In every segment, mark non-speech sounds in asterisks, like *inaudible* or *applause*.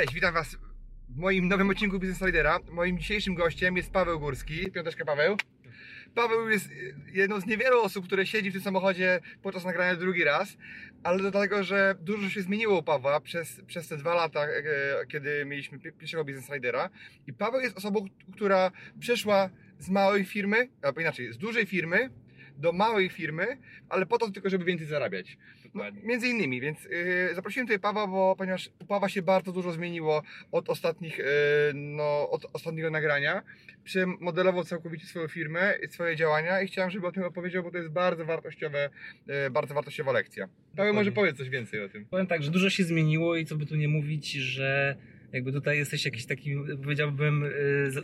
Cześć, witam Was w moim nowym odcinku Business Lidera. Moim dzisiejszym gościem jest Paweł Górski. Piąteczka Paweł. Paweł jest jedną z niewielu osób, które siedzi w tym samochodzie podczas nagrania drugi raz, ale dlatego, że dużo się zmieniło u Pawła przez, przez te dwa lata, e, kiedy mieliśmy pierwszego Business Ridera. I Paweł jest osobą, która przeszła z małej firmy, albo inaczej, z dużej firmy do małej firmy, ale po to tylko, żeby więcej zarabiać. No, między innymi, więc yy, zaprosiłem tutaj Pawła, bo ponieważ u Pawła się bardzo dużo zmieniło od ostatnich, yy, no, od ostatniego nagrania. Przemodelował całkowicie swoją firmę, swoje działania i chciałem, żeby o tym opowiedział, bo to jest bardzo wartościowe, yy, bardzo wartościowa lekcja. Paweł, może powiedz coś więcej o tym. Powiem tak, że dużo się zmieniło i co by tu nie mówić, że jakby tutaj jesteś jakiś takim, powiedziałbym,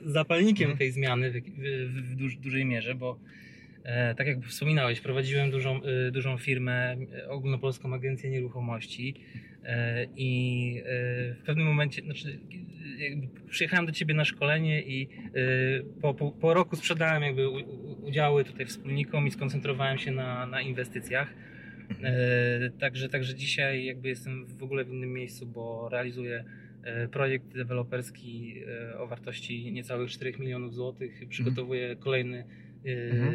zapalnikiem mhm. tej zmiany w, w, w duż, dużej mierze, bo tak jak wspominałeś, prowadziłem dużą, e, dużą firmę, e, ogólnopolską agencję nieruchomości i w pewnym momencie, znaczy, przyjechałem do Ciebie na szkolenie i po, po, po roku sprzedałem jakby udziały tutaj wspólnikom i skoncentrowałem się na, na inwestycjach. Także, także dzisiaj jakby jestem w ogóle w innym miejscu, bo realizuję projekt deweloperski o wartości niecałych 4 milionów złotych. Przygotowuję kolejny mhm.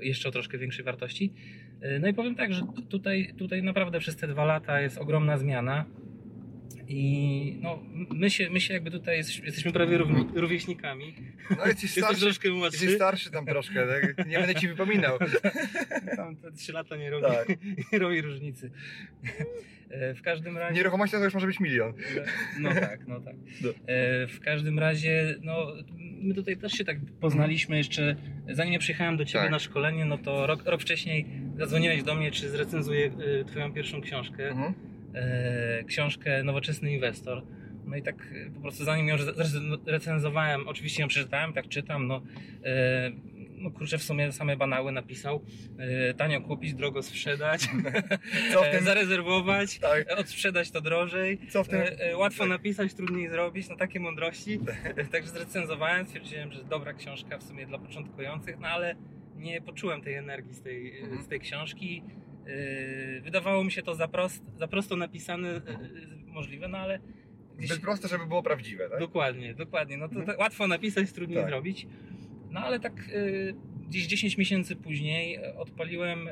E, jeszcze o troszkę większej wartości. E, no i powiem tak, że tutaj, tutaj naprawdę przez te dwa lata jest ogromna zmiana. I no, my się, my się jakby tutaj jest, jesteśmy prawie równi, rówieśnikami. No *laughs* jesteś starszy, troszkę młodszy. Jesteś starszy tam troszkę, tak? nie będę ci wypominał. *laughs* Tam te trzy lata nie robi, tak. *laughs* nie robi różnicy. E, w każdym razie... Nieruchomość to już może być milion. No tak, no tak. No. W każdym razie, no my tutaj też się tak poznaliśmy jeszcze, zanim ja przyjechałem do Ciebie tak. na szkolenie, no to rok, rok wcześniej zadzwoniłeś do mnie, czy zrecenzuję y, Twoją pierwszą książkę, mhm. E, książkę Nowoczesny Inwestor. No i tak y, po prostu zanim ją recenzowałem, oczywiście ją przeczytałem, tak czytam, no e, no kurczę, w sumie same banały napisał. E, tanio kupić, drogo sprzedać, *laughs* Co w tym... zarezerwować, tak. odsprzedać to drożej. Co w tym... E, łatwo tak. napisać, trudniej zrobić, no takie mądrości. *laughs* Także zrecenzowałem, stwierdziłem, że dobra książka w sumie dla początkujących, no ale nie poczułem tej energii z tej, mhm. z tej książki. Wydawało mi się to za, prost, za prosto napisane, możliwe, no ale Gdzieś... Zbyt proste, żeby było prawdziwe, tak? Dokładnie, dokładnie. No to, to łatwo napisać, trudniej tak. zrobić. No ale tak y, gdzieś 10 miesięcy później odpaliłem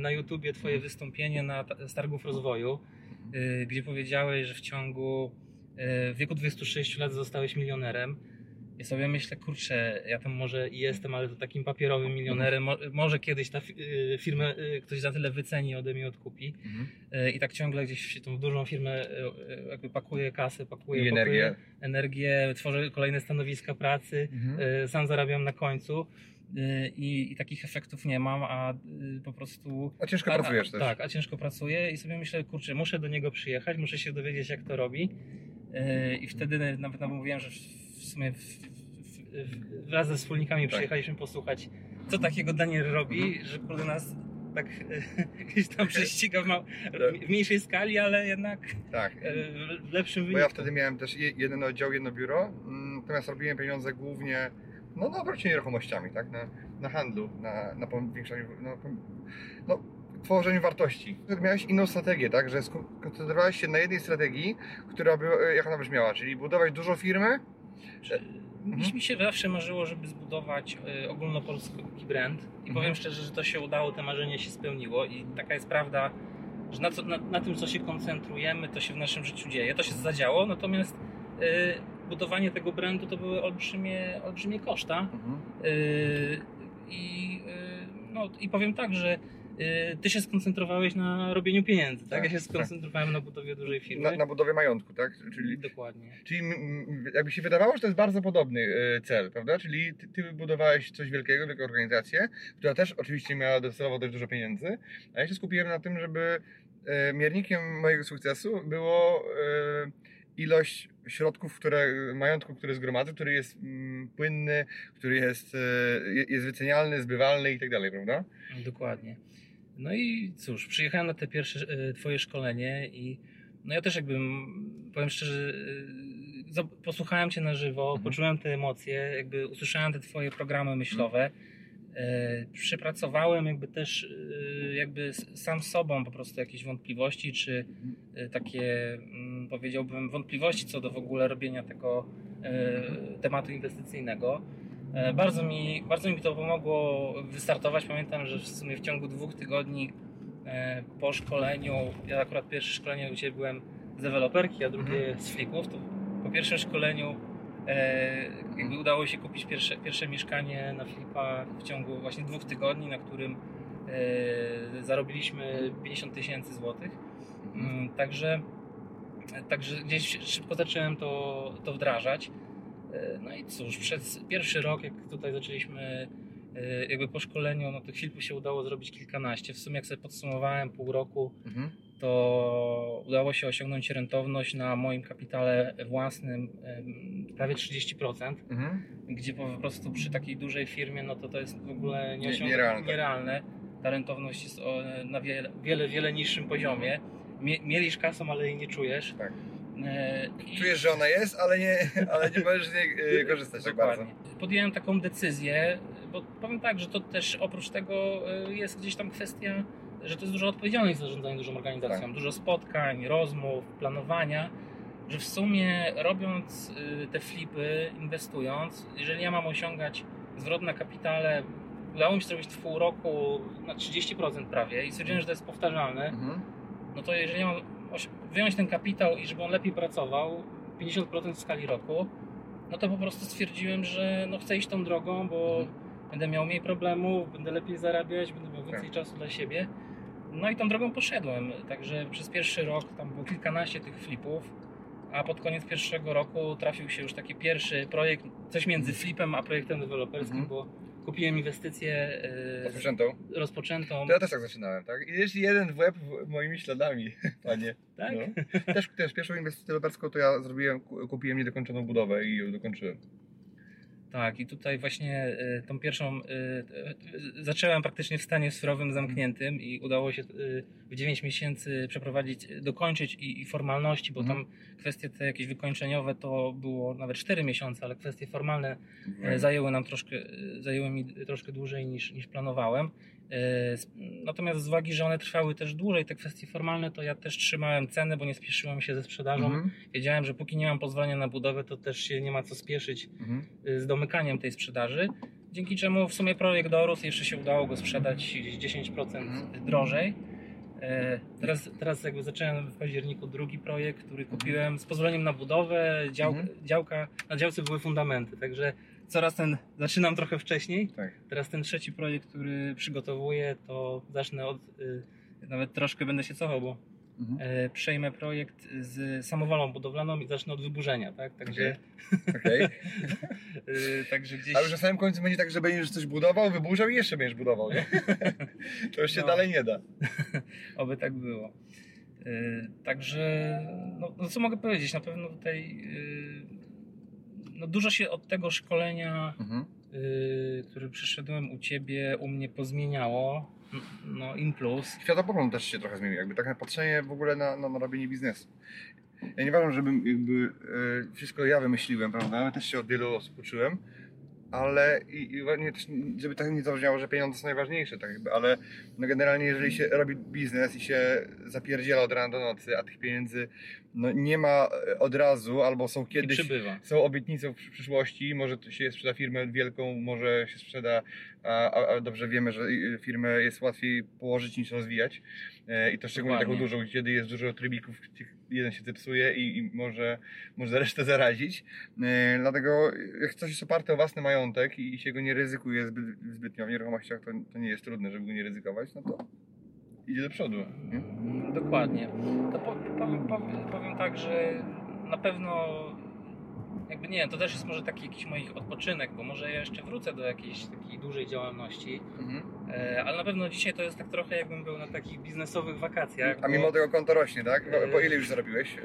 na YouTubie Twoje wystąpienie na Stargów Rozwoju, y, gdzie powiedziałeś, że w ciągu w wieku 26 lat zostałeś milionerem. I sobie myślę, kurczę, ja tam może i jestem, ale to takim papierowym milionerem. Mo, może kiedyś ta firmę ktoś za tyle wyceni ode mnie odkupi. Mhm. I tak ciągle gdzieś się tą dużą firmę jakby pakuje kasę, pakuje, I energię. energię, tworzę kolejne stanowiska pracy, mhm. sam zarabiam na końcu. I, I, takich efektów nie mam, a po prostu. A ciężko a, pracujesz a, też. Tak, a ciężko pracuję i sobie myślę, kurczę, muszę do niego przyjechać, muszę się dowiedzieć, jak to robi. I wtedy nawet mówiłem, że w sumie w, w, wraz ze wspólnikami tak. przyjechaliśmy posłuchać, co takiego Daniel robi, że kurde nas tak *laughs* gdzieś tam prześciga w, ma- tak. w mniejszej skali, ale jednak tak. E, w lepszym wyniku. Bo ja wtedy miałem też jeden oddział, jedno biuro, mm, natomiast robiłem pieniądze głównie no, na obrocie nieruchomościami, tak? na, na handlu, na, na powiększaniu, no, no, tworzeniu wartości. Miałeś inną strategię, tak? że skoncentrowałeś się na jednej strategii, która by, e, jak ona brzmiała, czyli budować dużą firmę, Mhm. Mi się zawsze marzyło, żeby zbudować y, ogólnopolski brand i mhm. powiem szczerze, że to się udało, te marzenie się spełniło i taka jest prawda, że na, co, na, na, tym, co się koncentrujemy, to się w naszym życiu dzieje. To się zadziało, natomiast y, budowanie tego brandu to były olbrzymie, olbrzymie koszta. Mhm. Y, i, no, I powiem tak, że ty się skoncentrowałeś na robieniu pieniędzy, tak? tak ja się tak. skoncentrowałem tak. na budowie dużej firmy. Na, na, budowie majątku, tak? Czyli, Dokładnie. Czyli jakby się wydawało, że to jest bardzo podobny y, cel, prawda? Czyli ty, ty wybudowałeś coś wielkiego, wielką organizację, która też oczywiście miała docelowo dość dużo pieniędzy, a ja się skupiłem na tym, żeby y, miernikiem mojego sukcesu było ilość środków, które, majątku, który zgromadzę, który jest mm, płynny, który jest, je- jest wycenialny, zbywalny i tak dalej, prawda? Dokładnie. No i cóż, przyjechałem na te pierwsze e, twoje szkolenie i no ja też jakby, m, powiem szczerze, e, posłuchałem cię na żywo, Mhm. poczułem te emocje, jakby usłyszałem te twoje programy myślowe. E, Przepracowałem jakby też jakby sam sobą po prostu jakieś wątpliwości, czy takie mm, powiedziałbym wątpliwości co do w ogóle robienia tego tematu inwestycyjnego. E, Bardzo mi, bardzo mi to pomogło wystartować. Pamiętam, że w sumie w ciągu dwóch tygodni e, po szkoleniu, ja akurat pierwsze szkolenie u Ciebie byłem z deweloperki, a drugie z flipów, to po pierwszym szkoleniu e, jakby udało się kupić pierwsze, pierwsze mieszkanie na flipa w ciągu właśnie dwóch tygodni, na którym zarobiliśmy 50 tysięcy złotych. Mm, Także, także gdzieś szybko zacząłem to, to wdrażać. E, No i cóż, przez pierwszy rok, jak tutaj zaczęliśmy e, jakby po szkoleniu, no tych filmów się udało zrobić kilkanaście. W sumie jak sobie podsumowałem pół roku, Mhm. to udało się osiągnąć rentowność na moim kapitale własnym prawie 30%, Mhm. gdzie po prostu przy takiej dużej firmie, no to to jest w ogóle Nie- nierealne. nierealne. Ta rentowność jest na wiele, wiele, wiele niższym poziomie. Mie, mielisz kasą, ale jej nie czujesz. Tak. E, Czujesz, że ona jest, ale nie, *laughs* ale nie możesz z niej e, korzystać tak bardzo. Podjąłem taką decyzję, bo powiem tak, że to też oprócz tego y, jest gdzieś tam kwestia, że to jest dużo odpowiedzialność w zarządzaniu dużą organizacją, Tak. dużo spotkań, rozmów, planowania, że w sumie robiąc te flipy, inwestując, jeżeli ja mam osiągać zwrot na kapitale, udało mi się zrobić w pół roku na 30% prawie i stwierdziłem, że to jest powtarzalne, Mhm. no to jeżeli mam wyjąć ten kapitał i żeby on lepiej pracował, 50% w skali roku, no to po prostu stwierdziłem, że no chcę iść tą drogą, bo będę miał mniej problemów, będę lepiej zarabiać, będę miał więcej Tak. czasu dla siebie. No i tą drogą poszedłem. Także przez pierwszy rok tam było kilkanaście tych flipów, a pod koniec pierwszego roku trafił się już taki pierwszy projekt, coś między flipem a projektem deweloperskim, Mhm. bo kupiłem inwestycję e, Rozpoczętą. rozpoczętą. To ja też tak zaczynałem, tak? Idziesz jeden w łeb moimi śladami, *laughs* panie. Tak? No. Też, też pierwszą inwestycję deweloperską to ja zrobiłem, ku- kupiłem niedokończoną budowę i ją dokończyłem. Tak, i tutaj właśnie y, tą pierwszą y, y, zacząłem praktycznie w stanie surowym zamkniętym i udało się w 9 miesięcy przeprowadzić, dokończyć i, i formalności, bo Mhm. tam kwestie te jakieś wykończeniowe to było nawet 4 miesiące, ale kwestie formalne Mhm. e, zajęły nam troszkę, e, zajęły mi troszkę dłużej niż, niż planowałem. E, Natomiast z uwagi, że one trwały też dłużej, te kwestie formalne, to ja też trzymałem cenę, bo nie spieszyłem się ze sprzedażą. Mhm. Wiedziałem, że póki nie mam pozwolenia na budowę, to też się nie ma co spieszyć Mhm. y, z domykaniem tej sprzedaży. Dzięki czemu w sumie projekt dorósł, jeszcze się udało go sprzedać gdzieś 10% Mhm. drożej. E, Teraz, teraz jakby zacząłem w październiku drugi projekt, który kupiłem z pozwoleniem na budowę. Dział, Mhm. działka, na działce były fundamenty, także coraz ten zaczynam trochę wcześniej. Tak. Teraz ten trzeci projekt, który przygotowuję, to zacznę od. y, Nawet troszkę będę się cofał, bo Mhm. e, przejmę projekt z samowolą budowlaną i zacznę od wyburzenia, tak? Także, Okej. *laughs* y, także gdzieś. A już na samym końcu będzie tak, że będziesz coś budował, wyburzał i jeszcze będziesz budował, nie? *laughs* To już się No. dalej nie da. *laughs* Oby tak było. Yy, Także, no, no co mogę powiedzieć? Na pewno tutaj yy, no dużo się od tego szkolenia, Mhm. yy, który przeszedłem u ciebie, u mnie pozmieniało. No, in plus. Światopogląd też się trochę zmienił, jakby tak na patrzenie w ogóle na, na, na robienie biznesu. Ja nie uważam, żebym jakby e, wszystko ja wymyśliłem, prawda? Ja też się od wielu osób uczyłem, ale i, i nie, żeby tak nie zabrzmiało, że pieniądze są najważniejsze, tak jakby, ale no generalnie jeżeli się robi biznes i się zapierdziela od rana do nocy, a tych pieniędzy no, nie ma e, od razu, albo są kiedyś są obietnice w przy- przyszłości, może się sprzeda firmę wielką, może się sprzeda, a, a, dobrze wiemy, że y, firmę jest łatwiej położyć niż rozwijać e, i to szczególnie Dokładnie. taką dużą, kiedy jest dużo trybików, jeden się zepsuje i, i może, może resztę zarazić. E, Dlatego jak coś jest oparte o własny majątek i się go nie ryzykuje zbyt, zbytnio w nieruchomościach, to, to nie jest trudne, żeby go nie ryzykować, no to idzie do przodu. Nie? Dokładnie. To po, powiem, powiem, powiem tak, że na pewno jakby nie, to też jest może taki jakiś moich odpoczynek, bo może ja jeszcze wrócę do jakiejś takiej dużej działalności. Mhm. E, ale na pewno dzisiaj to jest tak trochę jakbym był na takich biznesowych wakacjach. A mimo bo- tego konto rośnie, tak? Bo, bo Yy. ile już zarobiłeś e,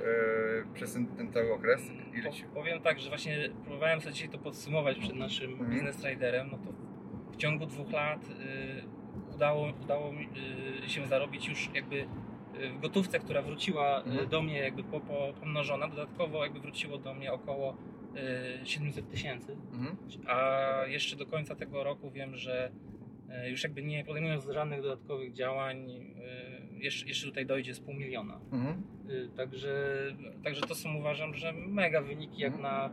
przez ten, ten cały okres? Ile ci... Po- Powiem tak, że właśnie próbowałem sobie dzisiaj to podsumować przed naszym Mhm. Business Riderem, no to w ciągu dwóch lat y, udało, udało mi y, się zarobić już jakby y, w gotówce, która wróciła y, Mhm. do mnie jakby po, po, pomnożona, dodatkowo jakby wróciło do mnie około y, 700 tysięcy, Mhm. a jeszcze do końca tego roku wiem, że y, już jakby nie podejmując żadnych dodatkowych działań, y, jeszcze, jeszcze tutaj dojdzie z pół miliona. Mhm. Y, Także, także to są uważam, że mega wyniki jak Mhm. na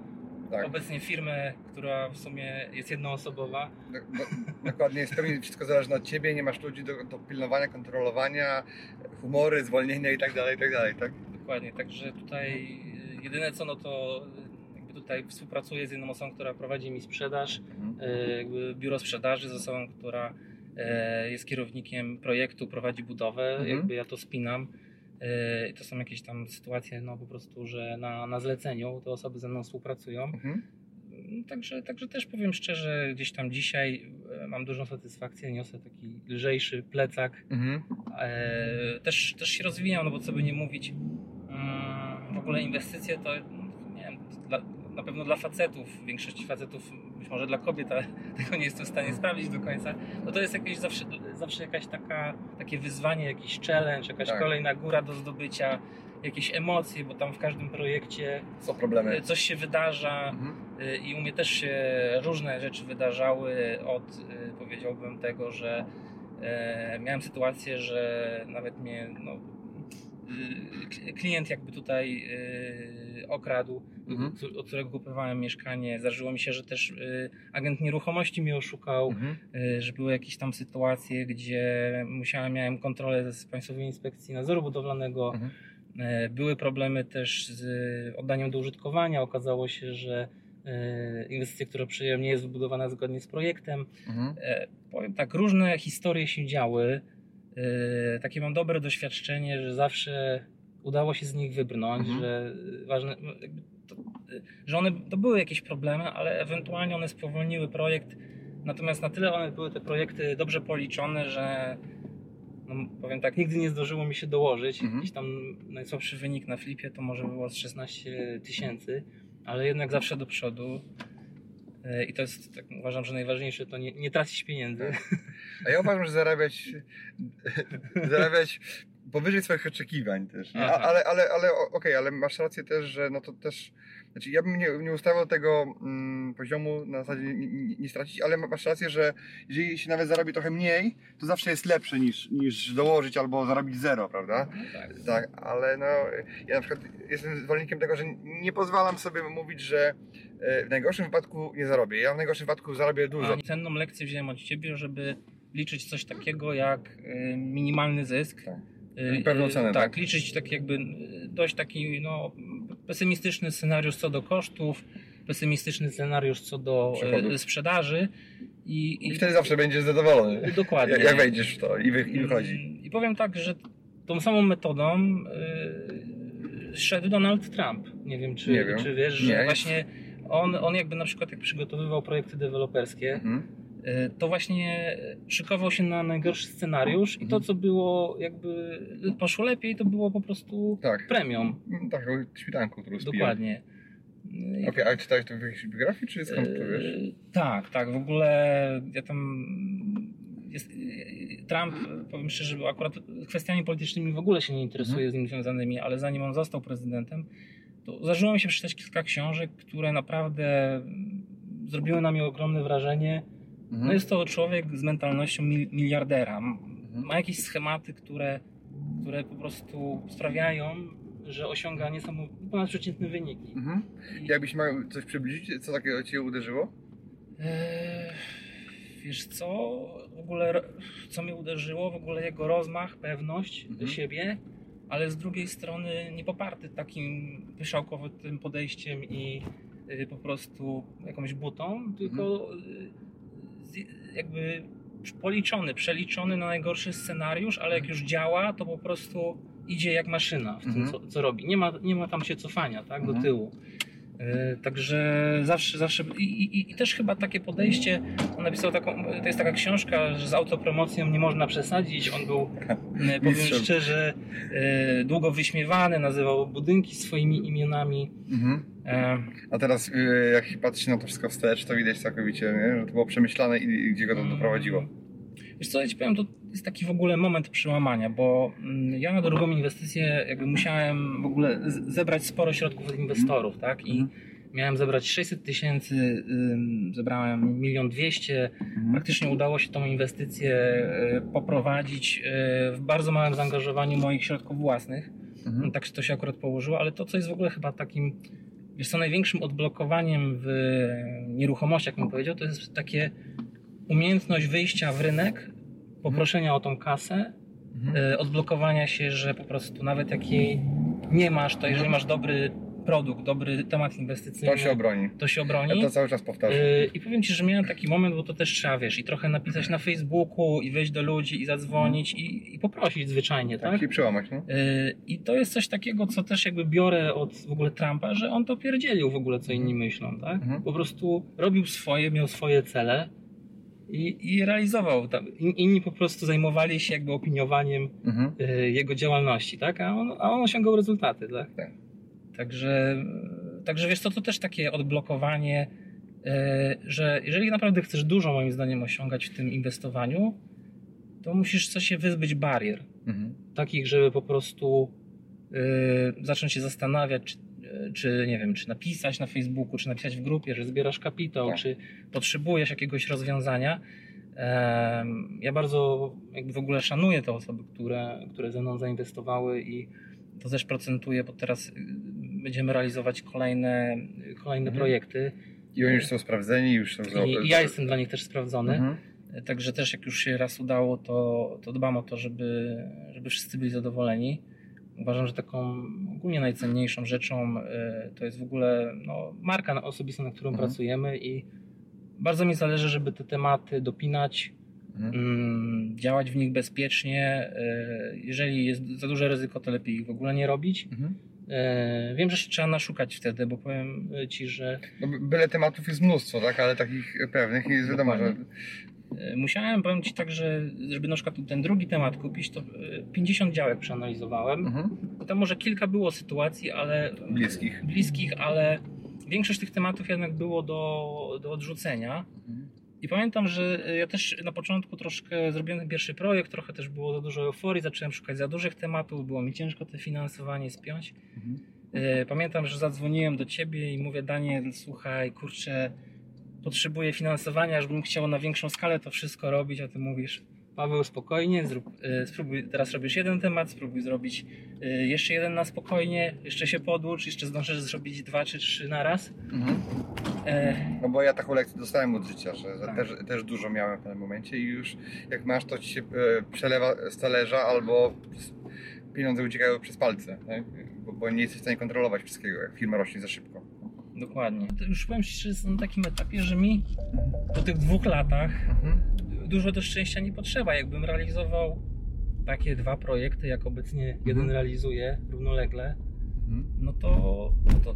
Tak. obecnie firmę, która w sumie jest jednoosobowa. Do, do, dokładnie, jest pewnie wszystko zależy od ciebie, nie masz ludzi do, do pilnowania, kontrolowania, humory, zwolnienia i tak dalej, i tak dalej, tak? Dokładnie, także tutaj jedyne co no to jakby tutaj współpracuję z jedną osobą, która prowadzi mi sprzedaż, Mhm. jakby biuro sprzedaży z osobą, która y, jest kierownikiem projektu, prowadzi budowę, Mhm. jakby ja to spinam. Y, I to są jakieś tam sytuacje, no po prostu, że na, na zleceniu te osoby ze mną współpracują. Mhm. Także, także też powiem szczerze, gdzieś tam dzisiaj e, mam dużą satysfakcję, niosę taki lżejszy plecak. Mhm. E, też, też się rozwijam, no bo co by nie mówić, mm, w ogóle inwestycje to no, nie wiem, dla, na pewno dla facetów, większości facetów, być może dla kobiet, ale *laughs* tego nie jestem w stanie sprawdzić do końca, no to jest jakieś zawsze, zawsze jakaś taka, takie wyzwanie, jakiś challenge, jakaś Tak. kolejna góra do zdobycia, jakieś emocje, bo tam w każdym projekcie Co problemy? e, coś się wydarza, Mhm. Y, I u mnie też się różne rzeczy wydarzały od y, powiedziałbym tego, że e, miałem sytuację, że nawet mnie no, y, klient jakby tutaj y, okradł, Mhm. od którego kupowałem mieszkanie. Zdarzyło mi się, że też y, agent nieruchomości mnie oszukał, Mhm. y, że były jakieś tam sytuacje, gdzie musiałem, miałem kontrolę z Państwowej Inspekcji Nadzoru Budowlanego. Mhm. Były problemy też z oddaniem do użytkowania. Okazało się, że inwestycja, którą przyjąłem, nie jest wybudowana zgodnie z projektem. Mhm. E, Powiem tak, różne historie się działy. E, Takie mam dobre doświadczenie, że zawsze udało się z nich wybrnąć, Mhm. że ważne, no, to, e, że one to były jakieś problemy, ale ewentualnie one spowolniły projekt. Natomiast na tyle one były te projekty dobrze policzone, że no, powiem tak, nigdy nie zdarzyło mi się dołożyć. Mhm. Jakiś tam najsłabszy wynik na flipie to może było z 16 tysięcy, ale jednak zawsze do przodu. E, I to jest, tak uważam, że najważniejsze to nie, nie tracić pieniędzy. A ja uważam, że zarabiać, *laughs* zarabiać powyżej swoich oczekiwań też. Nie? Aha. ale, ale, ale okej, ale masz rację też, że no to też. Znaczy ja bym nie, nie ustawiał tego mm, poziomu na zasadzie nie, nie, nie stracić, ale masz rację, że jeżeli się nawet zarobi trochę mniej, to zawsze jest lepsze niż, niż dołożyć albo zarobić zero, prawda? No tak. Tak, ale no ja na przykład jestem zwolennikiem tego, że nie pozwalam sobie mówić, że e, w najgorszym wypadku nie zarobię. Ja w najgorszym wypadku zarobię dużo. A cenną lekcję wziąłem od Ciebie, żeby liczyć coś takiego jak e, minimalny zysk. Tak. E, Pewną e, cenę, tak, tak? liczyć tak jakby e, dość taki no, pesymistyczny scenariusz co do kosztów, pesymistyczny scenariusz co do Przychodów. sprzedaży. I, I wtedy zawsze będziesz zadowolony. Dokładnie. Jak, jak wejdziesz w to i, wy, i wychodzi. I powiem tak, że tą samą metodą yy, szedł Donald Trump. Nie wiem, czy, Nie wiem. czy wiesz, że Nie. właśnie on, on jakby na przykład jak przygotowywał projekty deweloperskie, Mhm. Yy, to właśnie szykował się na najgorszy scenariusz i to, Mhm. co było jakby poszło lepiej, to było po prostu Tak. premią. Tak, o świtanku, którą spiję. Dokładnie. Okej, a czytałeś to w jakiejś biografii, czy skąd to wiesz? Yy, Tak, tak. W ogóle ja tam. Jest, Trump, powiem szczerze, bo akurat kwestiami politycznymi w ogóle się nie interesuje Mhm. z nim związanymi, ale zanim on został prezydentem, to zdarzyło mi się przeczytać kilka książek, które naprawdę mm, zrobiły na mnie ogromne wrażenie. Mhm. No jest to człowiek z mentalnością mil- miliardera. Mhm. Ma jakieś schematy, które, które po prostu sprawiają, że osiąga niesamowite, ponadprzeciętne wyniki. Mhm. I- Jakbyś miał coś przybliżyć, co takiego Cię uderzyło? Eee, Wiesz co, w ogóle co mnie uderzyło, w ogóle jego rozmach, pewność Mhm. siebie, ale z drugiej strony nie poparty takim pyszałkowym podejściem i y, po prostu jakąś butą, tylko y, z- jakby policzony, przeliczony na najgorszy scenariusz, ale jak już działa, to po prostu idzie jak maszyna w tym, Mhm. co, co robi. Nie ma, nie ma tam się cofania tak, do Mhm. tyłu. E, Także zawsze, zawsze i, i, i też chyba takie podejście, on napisał taką, to jest taka książka, że z autopromocją nie można przesadzić, on był, *laughs* e, powiem szczerze, e, długo wyśmiewany, nazywał budynki swoimi imionami. Mhm. E, A teraz y, jak się patrzy na to wszystko wstecz, to widać całkowicie, nie? że to było przemyślane i, gdzie go to doprowadziło. Wiesz co, ja ci powiem, to jest taki w ogóle moment przełamania, bo mm, ja na drugą inwestycję jakby musiałem w ogóle zebrać sporo środków od inwestorów, tak? I Mhm. miałem zebrać 600 tysięcy, zebrałem milion dwieście. Mhm. Praktycznie udało się tą inwestycję y, poprowadzić y, w bardzo małym zaangażowaniu moich środków własnych. Mhm. tak to się akurat położyło, ale to, co jest w ogóle chyba takim, wiesz co, największym odblokowaniem w nieruchomościach, bym powiedział, to jest takie umiejętność wyjścia w rynek, poproszenia o tą kasę, Mhm. e, odblokowania się, że po prostu nawet jak jej nie masz, to jeżeli masz dobry produkt, dobry temat inwestycyjny, To się obroni. to się Ja obroni. to cały czas powtarzam. Yy, I powiem Ci, że miałem taki moment, bo to też trzeba, wiesz, i trochę napisać na Facebooku, i wejść do ludzi, i zadzwonić, i, i poprosić zwyczajnie, tak? Tak, i przełamać, no. Yy, I to jest coś takiego, co też jakby biorę od w ogóle Trumpa, że on to pierdzielił w ogóle, co inni myślą, tak? Mhm. Po prostu robił swoje, miał swoje cele i, i realizował. Inni po prostu zajmowali się jakby opiniowaniem Mhm. yy, jego działalności, tak? A on, a on osiągał rezultaty, tak? Tak. Także, także wiesz co, to też takie odblokowanie, e, że jeżeli naprawdę chcesz dużo moim zdaniem osiągać w tym inwestowaniu, to musisz coś się wyzbyć barier. Mhm. Takich, żeby po prostu e, zacząć się zastanawiać, czy, e, czy nie wiem, czy napisać na Facebooku, czy napisać w grupie, że zbierasz kapitał, Tak. czy potrzebujesz jakiegoś rozwiązania. Ja bardzo jakby w ogóle szanuję te osoby, które, które ze mną zainwestowały i to też procentuje, bo teraz y, będziemy realizować kolejne, kolejne Mhm. projekty I oni już są sprawdzeni, już są i, i ja jestem dla nich też sprawdzony. Mhm. Także też jak już się raz udało, to, to dbam o to, żeby, żeby wszyscy byli zadowoleni. Uważam, że taką ogólnie najcenniejszą rzeczą y, to jest w ogóle no, marka osobista, na którą Mhm. pracujemy i bardzo mi zależy, żeby te tematy dopinać, Mhm. działać w nich bezpiecznie. Y, Jeżeli jest za duże ryzyko, to lepiej ich w ogóle nie robić. Mhm. E, Wiem, że się trzeba naszukać wtedy, bo powiem Ci, że No, by- byle tematów jest mnóstwo, tak? Ale takich pewnych nie jest wiadomo, że... E, musiałem, powiem Ci tak, że żeby na przykład ten drugi temat kupić, to e, 50 działek przeanalizowałem. Mhm. Tam może kilka było sytuacji, ale Bliskich. bliskich, ale większość tych tematów jednak było do, do odrzucenia. Mhm. I pamiętam, że e, ja też na początku troszkę zrobiłem ten pierwszy projekt, trochę też było za dużo euforii, zacząłem szukać za dużych tematów, było mi ciężko te finansowanie spiąć. Mhm. E, Pamiętam, że zadzwoniłem do ciebie i mówię, Daniel, słuchaj, kurczę, potrzebuję finansowania, żebym chciał na większą skalę to wszystko robić, a ty mówisz, Paweł, spokojnie, zrób, e, spróbuj, teraz robisz jeden temat, spróbuj zrobić e, jeszcze jeden na spokojnie, jeszcze się podłócz, jeszcze zdążysz zrobić dwa czy trzy na raz. Mhm. E, No bo ja taką lekcję dostałem od życia, że że Tak. też, też dużo miałem w pewnym momencie i już jak masz, to ci się e, przelewa z talerza albo pieniądze uciekają przez palce, tak? bo, bo nie jesteś w stanie kontrolować wszystkiego, jak firma rośnie za szybko. Dokładnie. To już powiem Ci, że jestem na takim etapie, że mi po tych dwóch latach Mhm. Dużo do szczęścia nie potrzeba. Jakbym realizował takie dwa projekty, jak obecnie jeden Mhm. realizuję równolegle, Mhm. no to, to,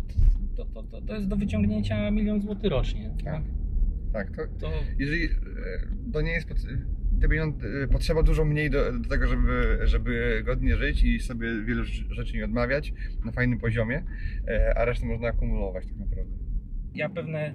to, to, to, to jest do wyciągnięcia milion złotych rocznie. Tak? Tak, to To jeżeli e, to nie jest, te pieniądze, e, potrzeba dużo mniej do, do tego, żeby, żeby godnie żyć i sobie wielu rz- rzeczy nie odmawiać na fajnym poziomie, e, a resztę można akumulować tak naprawdę. ja pewne.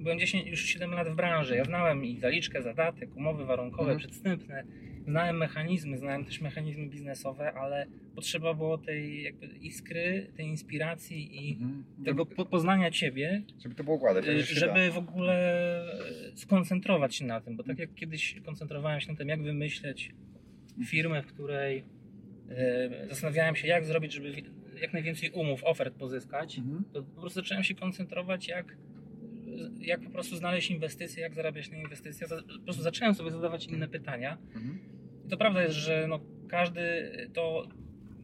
Byłem 10, już 7 lat w branży. Ja znałem i zaliczkę, zadatek, umowy warunkowe, Mhm. przedstępne. Znałem mechanizmy, znałem też mechanizmy biznesowe, ale potrzeba było tej jakby iskry, tej inspiracji i Mhm. tego po- poznania ciebie, Żeby to było układać, Y, żeby w ogóle y, skoncentrować się na tym, bo tak jak kiedyś koncentrowałem się na tym, jak wymyśleć firmę, w której y, zastanawiałem się, jak zrobić, żeby jak najwięcej umów, ofert pozyskać, Mhm. to po prostu zacząłem się koncentrować, jak, jak po prostu znaleźć inwestycje, jak zarabiać na inwestycje. Za- Po prostu zacząłem sobie zadawać inne pytania. Mhm. I to prawda jest, że no, każdy to.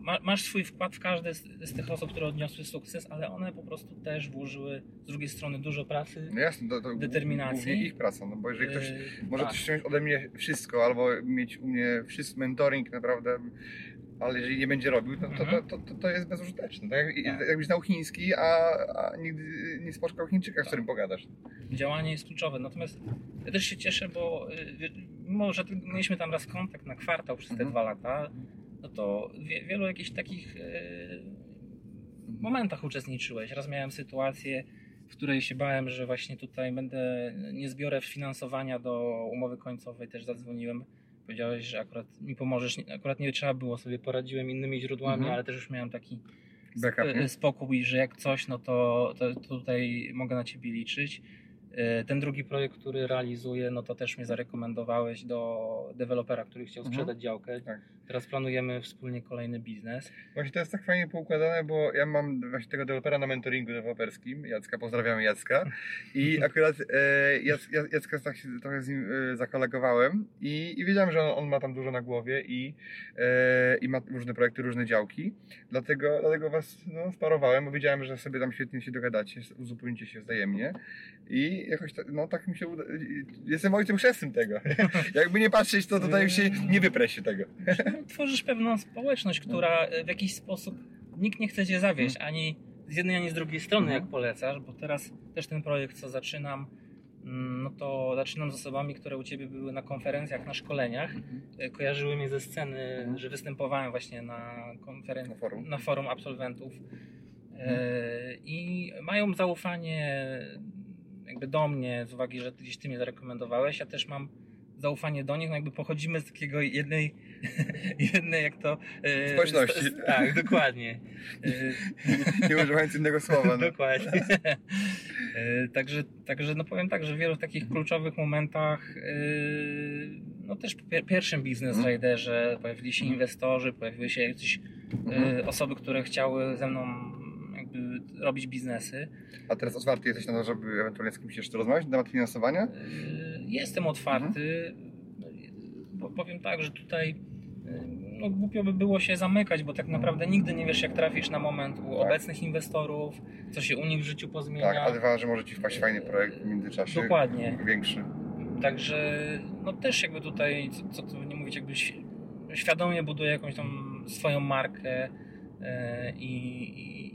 Ma, masz swój wkład w każde z, z tych osób, które odniosły sukces, ale one po prostu też włożyły z drugiej strony dużo pracy. No jasne, to, to Determinacji. głównie ich praca, no bo jeżeli ktoś Yy, może tak. wziąć ode mnie wszystko, albo mieć u mnie wszystko, mentoring naprawdę ale jeżeli nie będzie robił, to, to, Mhm. to, to, to jest bezużyteczne. Tak jak, Tak. jakbyś znał chiński, a, a nigdy nie spotkał Chińczyka, z którym pogadasz. działanie jest kluczowe. Natomiast ja też się cieszę, bo y, mimo, że mieliśmy tam raz kontakt na kwartał przez te Mhm. dwa lata, no to wie, wielu jakichś takich y, momentach uczestniczyłeś. Raz miałem sytuację, w której się bałem, że właśnie tutaj będę, nie zbiorę finansowania do umowy końcowej, też zadzwoniłem. Powiedziałeś, że akurat mi pomożesz. Akurat nie trzeba było, sobie poradziłem innymi źródłami, Mhm. ale też już miałem taki Backup, spokój, że jak coś, no to, to tutaj mogę na ciebie liczyć. E, Ten drugi projekt, który realizuję, no to też mnie zarekomendowałeś do dewelopera, który chciał Mhm. sprzedać działkę. Tak. Teraz planujemy wspólnie kolejny biznes. Właśnie to jest tak fajnie poukładane, bo ja mam właśnie tego dewelopera na mentoringu deweloperskim, Jacka, pozdrawiamy Jacka i *laughs* akurat e, Jac, Jac- Jacka tak się trochę z nim e, zakolegowałem i, i wiedziałem, że on, on ma tam dużo na głowie i, e, i ma różne projekty, różne działki, dlatego, dlatego was no, sparowałem, bo wiedziałem, że sobie tam świetnie się dogadacie, uzupełnicie się wzajemnie i jakoś tak, no tak mi się uda, jestem ojcem chrzestnym tego, *laughs* jakby nie patrzeć, to tutaj się nie wyprę się tego. Tworzysz pewną społeczność, która e, w jakiś sposób nikt nie chce cię zawieść, Mhm. ani z jednej, ani z drugiej strony, Mhm. jak polecasz, bo teraz też ten projekt, co zaczynam, mm, no to zaczynam z osobami, które u ciebie były na konferencjach, na szkoleniach. E, kojarzyły mnie ze sceny, Mhm. że występowałem właśnie na konferencji, Na forum. na forum absolwentów e, Mhm. i mają zaufanie jakby do mnie z uwagi, że gdzieś ty mnie zarekomendowałeś, ja też mam zaufanie do nich, no jakby pochodzimy z takiego jednej, *laughs* jednej jak to... e, Społeczności. z- tak, dokładnie. E, Nie używając innego słowa. No. Dokładnie. E, także, także no powiem tak, że w wielu takich kluczowych momentach, e, no też w pier- pierwszym biznes Mhm. riderze pojawili się inwestorzy, pojawiły się jakieś Mhm. osoby, które chciały ze mną robić biznesy. A teraz otwarty jesteś na to, żeby ewentualnie z kimś jeszcze rozmawiać na temat finansowania? E, Jestem otwarty. Po- Powiem tak, że tutaj e, no, głupio by było się zamykać, bo tak naprawdę nigdy nie wiesz, jak trafisz na moment u Tak. obecnych inwestorów, co się u nich w życiu pozmienia. Tak, a dwa, że może ci wpaść fajny projekt w międzyczasie. Dokładnie. Większy. Także no też jakby tutaj, co, co tu nie mówić, jakby świadomie buduję jakąś tam swoją markę i,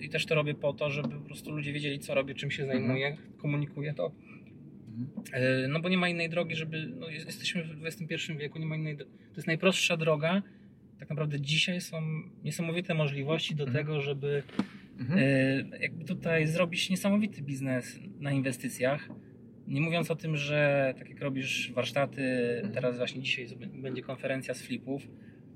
i, też to robię po to, żeby po prostu ludzie wiedzieli, co robię, czym się zajmuję, komunikuję to. E, No bo nie ma innej drogi, żeby. No jest- jesteśmy w XXI wieku, nie ma innej. To jest najprostsza droga. Tak naprawdę dzisiaj są niesamowite możliwości do Mhm. tego, żeby Mhm. e, jakby tutaj zrobić niesamowity biznes na inwestycjach. Nie mówiąc o tym, że tak jak robisz warsztaty, teraz właśnie dzisiaj będzie konferencja z flipów,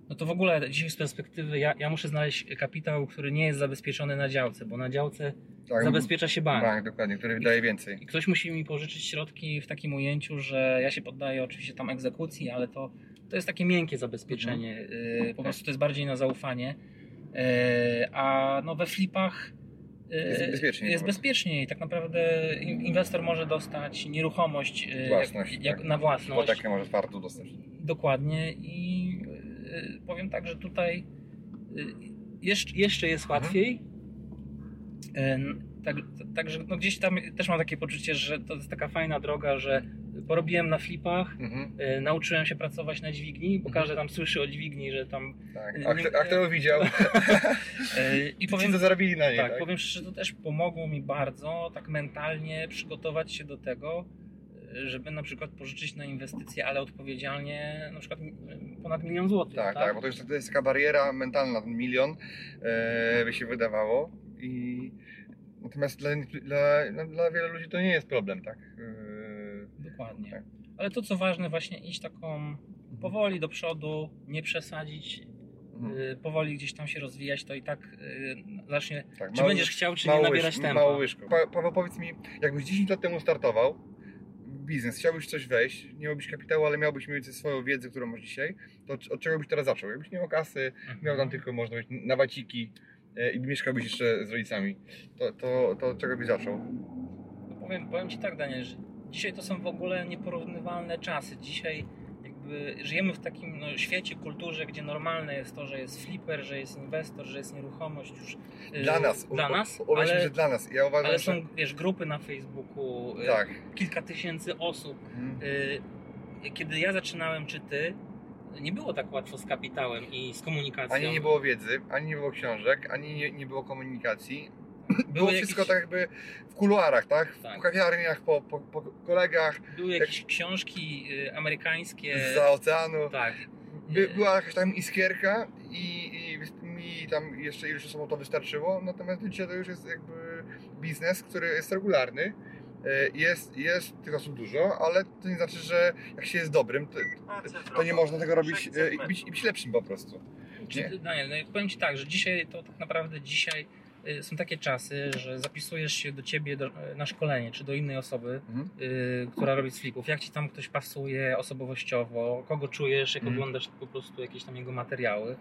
no to w ogóle dzisiaj z perspektywy ja, ja muszę znaleźć kapitał, który nie jest zabezpieczony na działce, bo na działce Tak, zabezpiecza się bank. bank, dokładnie, który wydaje więcej. I ktoś musi mi pożyczyć środki w takim ujęciu, że ja się poddaję oczywiście tam egzekucji, ale to, to jest takie miękkie zabezpieczenie. Mhm. Yy, Po prostu to jest bardziej na zaufanie. Yy, A no we flipach yy, Jest bezpieczniej Jest bezpieczniej. Tak naprawdę in- inwestor może dostać nieruchomość Własność, jak, jak tak. na własność. Hipotekę może twardo dostać. Dokładnie i powiem tak, że tutaj yy, jeszcze, jest Mhm. łatwiej. Yy, Tak, także no gdzieś tam też mam takie poczucie, że to jest taka fajna droga, że porobiłem na flipach, Mhm. nauczyłem się pracować na dźwigni, bo Mhm. każdy tam słyszy o dźwigni, że tam. Tak. Nie- A, kto, a kto to widział? *laughs* I powiem, co zarobili na niej, tak, tak? powiem szczerze, to też pomogło mi bardzo tak mentalnie przygotować się do tego, żeby na przykład pożyczyć na inwestycje, ale odpowiedzialnie na przykład yy, ponad milion złotych. Tak, tak, bo to jest, to jest taka bariera mentalna, ten milion e, by się wydawało. I natomiast dla, dla, no, dla wielu ludzi to nie jest problem, tak? E, Dokładnie. Tak. Ale to co ważne, właśnie iść taką powoli do przodu, nie przesadzić, mhm. yy, powoli gdzieś tam się rozwijać, to i tak yy, zacznie. tak, Czy będziesz chciał, czy nie łyż- tempa. Mało łyżką. Pa, Paweł, powiedz mi, jakbyś 10 lat temu startował biznes, chciałbyś coś wejść, nie miałbyś kapitału, ale miałbyś więcej swoją wiedzę, którą masz dzisiaj, to od- od czego byś teraz zaczął? Jakbyś nie miał kasy, Mhm. miał tam tylko, można być na waciki e, i mieszkałbyś jeszcze z rodzicami, to, to, to od czego byś zaczął? No powiem, powiem Ci tak, Daniel, że dzisiaj to są w ogóle nieporównywalne czasy. Dzisiaj jakby żyjemy w takim no, świecie, kulturze, gdzie normalne jest to, że jest flipper, że jest inwestor, że jest nieruchomość już yy, Dla nas. Dla nas, u- Uwierzmy, ale, że dla nas. Ja uważam, ale że... są wiesz, grupy na Facebooku, yy, Tak. kilka tysięcy osób. Mhm. Yy, Kiedy ja zaczynałem, czy Ty, nie było tak łatwo z kapitałem i z komunikacją. Ani nie było wiedzy, ani nie było książek, ani nie, nie było komunikacji. Było jakieś- wszystko tak jakby w kuluarach, tak? Tak. Po kawiarniach, po, po, po kolegach, Były jakieś książki y, amerykańskie. za oceanu. Tak. By, Y, była jakaś tam iskierka i, i mi tam jeszcze iluś osobom to wystarczyło, natomiast dzisiaj to już jest jakby biznes, który jest regularny. E, Jest, jest tych osób dużo, ale to nie znaczy, że jak się jest dobrym, to, to nie można tego robić i być, i być lepszym po prostu. Nie? Daniel, no powiem Ci tak, że dzisiaj to tak naprawdę dzisiaj y, są takie czasy, że zapisujesz się do Ciebie do, na szkolenie, czy do innej osoby, Mhm. y, która robi z flipów. Jak Ci tam ktoś pasuje osobowościowo, kogo czujesz, jak Mhm. oglądasz po prostu jakieś tam jego materiały.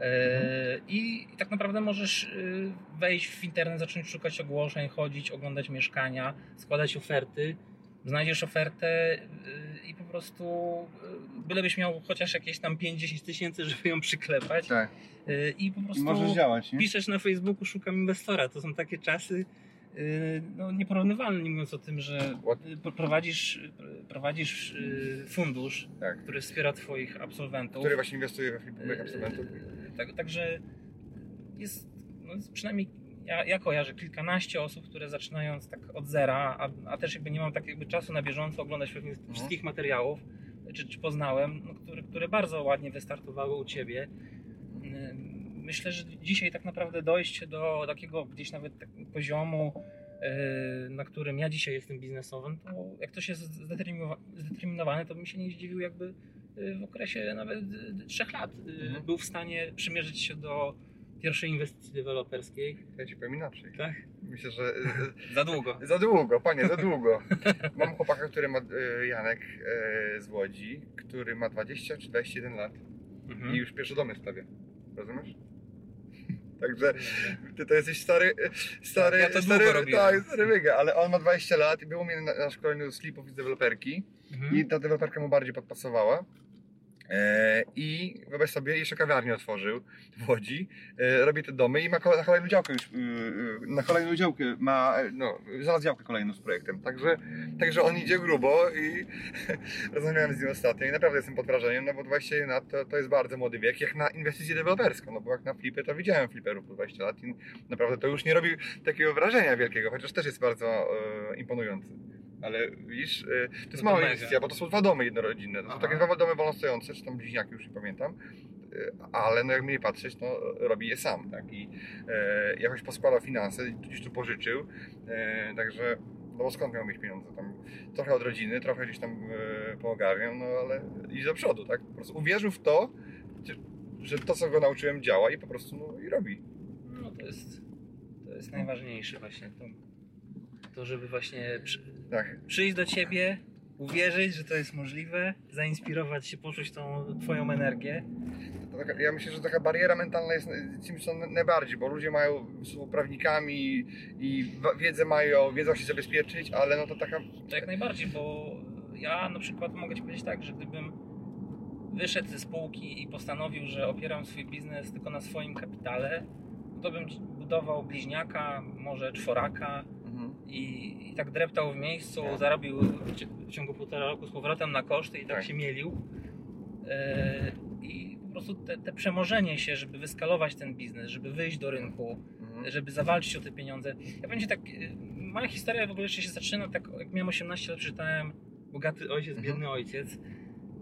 E, Mhm. I, I tak naprawdę możesz y, wejść w internet, zacząć szukać ogłoszeń, chodzić, oglądać mieszkania, składać oferty. Znajdziesz ofertę y, i po prostu y, bylebyś miał chociaż jakieś tam 5-10 tysięcy, żeby ją przyklepać. Tak. Y, I po prostu działać, piszesz na Facebooku, szukam inwestora. To są takie czasy no, nieporównywalne, nie mówiąc o tym, że prowadzisz, prowadzisz fundusz, Tak. który wspiera Twoich absolwentów. Który właśnie inwestuje we flipowych absolwentów. Tak, także jest, no jest przynajmniej ja, ja kojarzę kilkanaście osób, które zaczynając tak od zera, a, a też jakby nie mam tak jakby czasu na bieżąco oglądać pewnie wszystkich materiałów, czy, czy poznałem, no, które, które bardzo ładnie wystartowały u Ciebie. Myślę, że dzisiaj tak naprawdę dojście do takiego gdzieś nawet tak poziomu, yy, na którym ja dzisiaj jestem biznesowym, to jak ktoś jest zdeterminowa- zdeterminowany, to bym się nie zdziwił jakby yy, w okresie nawet yy, trzech lat Mhm. był w stanie przymierzyć się do pierwszej inwestycji deweloperskiej. Ja ci powiem inaczej. Tak? Myślę, że *laughs* Za długo. *laughs* Za długo, panie, za długo. Mam chłopaka, który ma e, Janek e, z Łodzi, który ma 20 czy 21 lat Mhm. i już pierwsze domy stawia. Rozumiesz? *laughs* Także ty to jesteś stary, e, stary, Ja to stary, tak, stary wyga, ale on ma 20 lat i był u mnie na, na szkoleniu slipów z deweloperki Mhm. i ta deweloperka mu bardziej podpasowała. E, I wyobraź sobie, jeszcze kawiarnię otworzył w Łodzi, e, robi te domy i ma na kolejną działkę już, y, y, na kolejną działkę ma, no, znalazł działkę kolejną z projektem. Także, także on idzie grubo i *laughs* rozmawiałem z nim ostatnio i naprawdę jestem pod wrażeniem, no bo 21 lat to, to jest bardzo młody wiek, jak na inwestycję deweloperską, no bo jak na flipy to widziałem fliperów po 20 lat i naprawdę to już nie robi takiego wrażenia wielkiego, chociaż też jest bardzo e, imponujący. Ale widzisz, e, to jest No mała inwestycja, bo to są dwa domy jednorodzinne. To są Aha. takie dwa domy wolnostojące, czy tam bliźniaki, już nie pamiętam. E, Ale no jak mnie patrzeć, no robi je sam, tak? I e, jakoś poskładał finanse, gdzieś tu pożyczył. Także, no bo skąd miał mieć pieniądze? Tam trochę od rodziny, trochę gdzieś tam pogarniał, no ale idzie do przodu, tak? Po prostu uwierzył w to, że- że to, co go nauczyłem, działa i po prostu no, i robi. No to jest, to jest najważniejsze właśnie. To, to żeby właśnie przy, Tak. przyjść do ciebie, uwierzyć, że to jest możliwe, zainspirować się, poczuć tą twoją energię. Taka, ja myślę, że taka bariera mentalna jest czymś co najbardziej, bo ludzie mają, są prawnikami i wiedzę mają, wiedzą się zabezpieczyć, ale no to taka... To jak najbardziej, bo ja na przykład mogę ci powiedzieć tak, że gdybym wyszedł ze spółki i postanowił, że opieram swój biznes tylko na swoim kapitale, to bym budował bliźniaka, może czworaka. I, i tak dreptał w miejscu, zarobił w, ciągu półtora roku z powrotem na koszty i tak, Tak. się mielił. E, I po prostu te, te przemożenie się, żeby wyskalować ten biznes, żeby wyjść do rynku, Mhm. żeby zawalczyć o te pieniądze. Ja będzie tak, y, moja historia w ogóle jeszcze się zaczyna, tak jak miałem 18 lat, przeczytałem Bogaty Ojciec, Mhm. Biedny Ojciec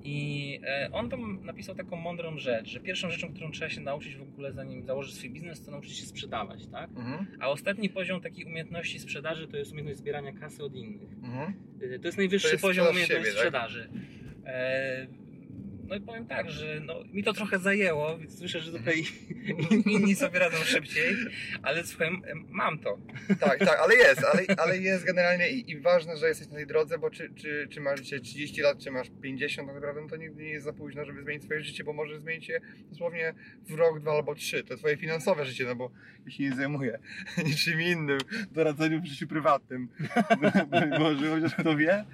i e, on tam napisał taką mądrą rzecz, że pierwszą rzeczą, którą trzeba się nauczyć w ogóle zanim założyć swój biznes, to nauczyć się sprzedawać, tak? Mhm. A ostatni poziom takiej umiejętności sprzedaży to jest umiejętność zbierania kasy od innych. Mhm. Y, To jest najwyższy To jest poziom umiejętności siebie, tak? sprzedaży. E, No i powiem tak, że no, mi to trochę zajęło, więc słyszę, że tutaj inni sobie radzą szybciej, ale słuchaj, mam to. Tak, tak, ale jest, ale, ale jest generalnie i, i ważne, że jesteś na tej drodze, bo czy, czy, czy masz dzisiaj 30 lat, czy masz 50, tak naprawdę no to nigdy nie jest za późno, żeby zmienić swoje życie, bo możesz zmienić je dosłownie w rok, dwa albo trzy. To twoje finansowe życie, no bo ja się nie zajmuję niczym innym, doradzeniem w życiu prywatnym. Może chociaż kto wie,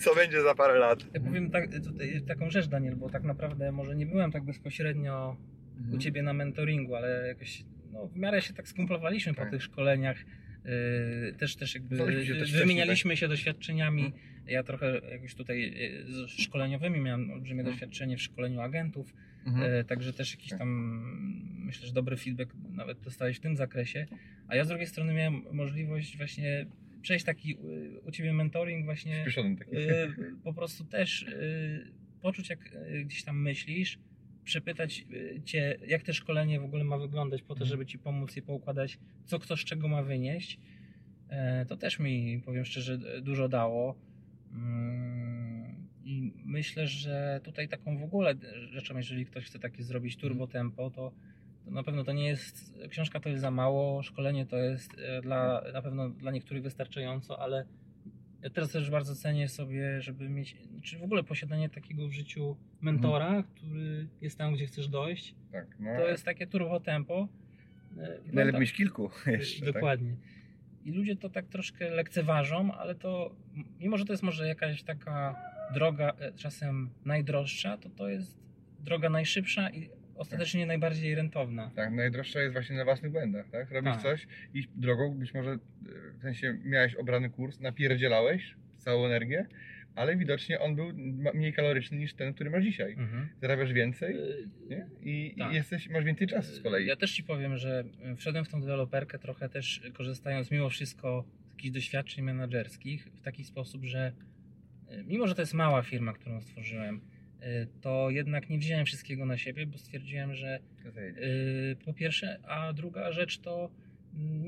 co będzie za parę lat. Ja powiem tak, tutaj taką rzecz, Daniel, bo tak naprawdę może nie byłem tak bezpośrednio u Ciebie na mentoringu, ale jakoś no, w miarę się tak skumplowaliśmy Tak. po tych szkoleniach, Yy, też, też jakby się też wymienialiśmy się doświadczeniami. Mhm. Ja trochę jakoś tutaj yy, z szkoleniowymi miałem olbrzymie Mhm. doświadczenie w szkoleniu agentów, Mhm. E, Także też jakiś Tak. tam, myślę, że dobry feedback nawet dostałeś w tym zakresie. A ja z drugiej strony miałem możliwość właśnie przejść taki y, u Ciebie mentoring właśnie taki. y, po prostu też y, poczuć jak gdzieś tam myślisz, przepytać Cię, jak te szkolenie w ogóle ma wyglądać po to, Mhm. żeby Ci pomóc je poukładać, co kto z czego ma wynieść. E, To też mi, powiem szczerze, dużo dało. Mm, I myślę, że tutaj taką w ogóle rzeczą, jeżeli ktoś chce takie zrobić turbo tempo, to, to na pewno to nie jest, książka to jest za mało, szkolenie to jest e, dla, na pewno dla niektórych wystarczająco, ale ja teraz też bardzo cenię sobie, żeby mieć, czy w ogóle posiadanie takiego w życiu mentora, który jest tam, gdzie chcesz dojść. Tak, no. To jest takie turbo tempo. E, Najlepiej tak- mieć kilku *laughs* jeszcze. tak? Dokładnie. I ludzie to tak troszkę lekceważą, ale to, mimo że to jest może jakaś taka droga e, czasem najdroższa, to to jest droga najszybsza i ostatecznie najbardziej rentowna. Tak, najdroższa jest właśnie na własnych błędach, tak? Robisz Tak. coś, iść drogą, być może w sensie miałeś obrany kurs, napierdzielałeś całą energię, ale widocznie on był mniej kaloryczny niż ten, który masz dzisiaj. Mhm. Zarabiasz więcej E, nie? I, Tak. i jesteś, masz więcej czasu z kolei. Ja też Ci powiem, że wszedłem w tą deweloperkę trochę też korzystając mimo wszystko z jakichś doświadczeń menedżerskich w taki sposób, że e, mimo, że to jest mała firma, którą stworzyłem, to jednak nie wziąłem wszystkiego na siebie, bo stwierdziłem, że. Yy, po pierwsze, a druga rzecz to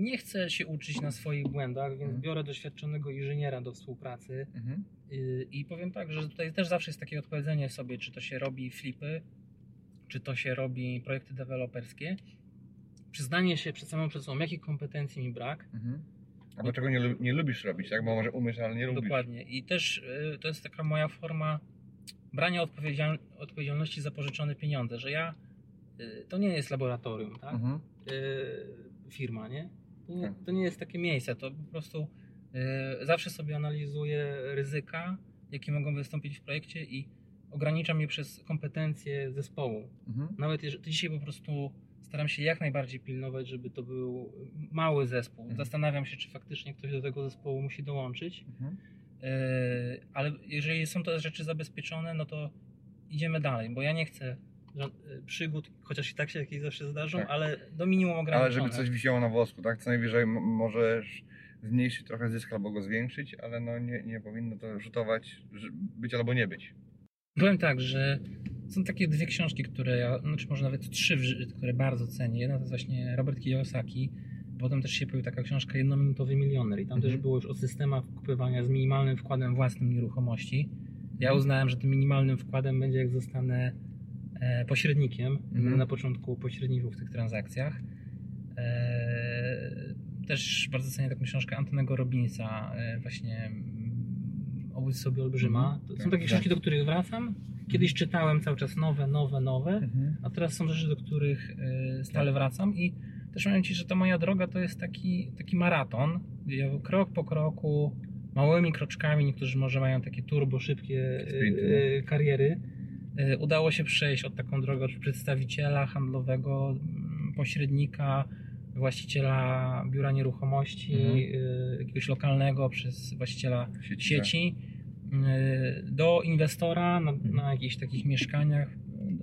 nie chcę się uczyć na swoich błędach, więc Mhm. biorę doświadczonego inżyniera do współpracy Mhm. Yy, i powiem tak, że tutaj też zawsze jest takie odpowiedzenie sobie, czy to się robi flipy, czy to się robi projekty deweloperskie. Przyznanie się przed samą przed sobą, jakich kompetencji mi brak. Mhm. Albo czego nie, nie lubisz robić, tak? Bo może umiesz, ale nie lubisz. Dokładnie. I też yy, to jest taka moja forma brania odpowiedzial- odpowiedzialności za pożyczone pieniądze, że ja yy, to nie jest laboratorium, tak? Mhm. y, firma, nie? To, nie? Tak. to nie jest takie miejsce, to po prostu y, zawsze sobie analizuję ryzyka, jakie mogą wystąpić w projekcie i ograniczam je przez kompetencje zespołu. Mhm. Nawet jeżeli dzisiaj po prostu staram się jak najbardziej pilnować, żeby to był mały zespół. Mhm. Zastanawiam się, czy faktycznie ktoś do tego zespołu musi dołączyć. Mhm. Y, ale jeżeli są to rzeczy zabezpieczone, no to idziemy dalej, bo ja nie chcę y, przygód, chociaż i tak się jakieś zawsze zdarzą, Tak. ale do minimum Ale ograniczone. żeby coś wisiało na wosku, tak? Co najwyżej możesz zmniejszyć trochę zysk albo go zwiększyć, ale no nie, nie powinno to rzutować, być albo nie być. Powiem tak, że są takie dwie książki, które ja, znaczy może nawet trzy, które bardzo cenię. Jedna to jest właśnie Robert Kiyosaki, potem też się pojawiła taka książka Jednominutowy Milioner i tam Mhm. też było już o systemach kupywania z minimalnym wkładem własnym nieruchomości. Ja Mhm. uznałem, że tym minimalnym wkładem będzie jak zostanę e, pośrednikiem, Mhm. na początku pośredniczył w tych transakcjach. E, też bardzo cenię taką książkę Antonego Robinsa, e, właśnie mm, Obudź sobie olbrzyma. Mhm. To Tak, są takie tak. książki, do których wracam. Kiedyś czytałem cały czas nowe, nowe, nowe, Mhm. a teraz są rzeczy, do których stale wracam i też powiem Ci, że ta moja droga to jest taki, taki maraton, gdzie ja krok po kroku, małymi kroczkami, niektórzy może mają takie turbo szybkie e, Sprinty, e, kariery, e, udało się przejść od taką drogę od przedstawiciela handlowego, mm, pośrednika, właściciela biura nieruchomości, Mhm. jakiegoś lokalnego, przez właściciela Sieci, sieci y, do inwestora na, Mhm. na jakichś takich mieszkaniach,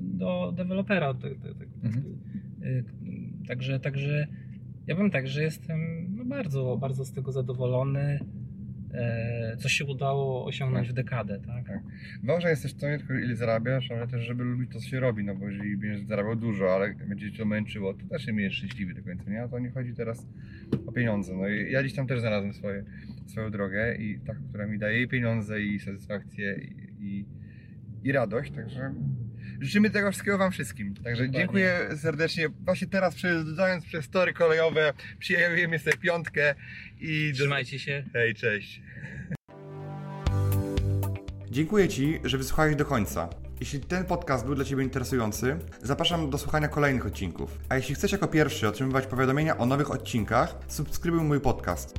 do dewelopera. Tak, tak, tak, Mhm. Także, także ja bym tak, że jestem no bardzo, bardzo z tego zadowolony. E, Co się udało osiągnąć w dekadę, tak? Tak. Ważne jest też to nie tylko ile zarabiasz, ale też żeby lubić to, co się robi, no bo jeżeli będziesz zarabiał dużo, ale będzie cię to męczyło, to też nie będziesz szczęśliwy do końca, nie? A to nie chodzi teraz o pieniądze. No i ja gdzieś tam też znalazłem swoje, swoją drogę i taką, która mi daje i pieniądze, i satysfakcję, i, i, i radość, także życzymy tego wszystkiego Wam wszystkim. Także Dokładnie. dziękuję serdecznie. Właśnie teraz przejeżdżając przez tory kolejowe, przyjęliśmy sobie piątkę i... Trzymajcie się. Hej, cześć. Dziękuję Ci, że wysłuchałeś do końca. Jeśli ten podcast był dla Ciebie interesujący, zapraszam do słuchania kolejnych odcinków. A jeśli chcesz jako pierwszy otrzymywać powiadomienia o nowych odcinkach, subskrybuj mój podcast.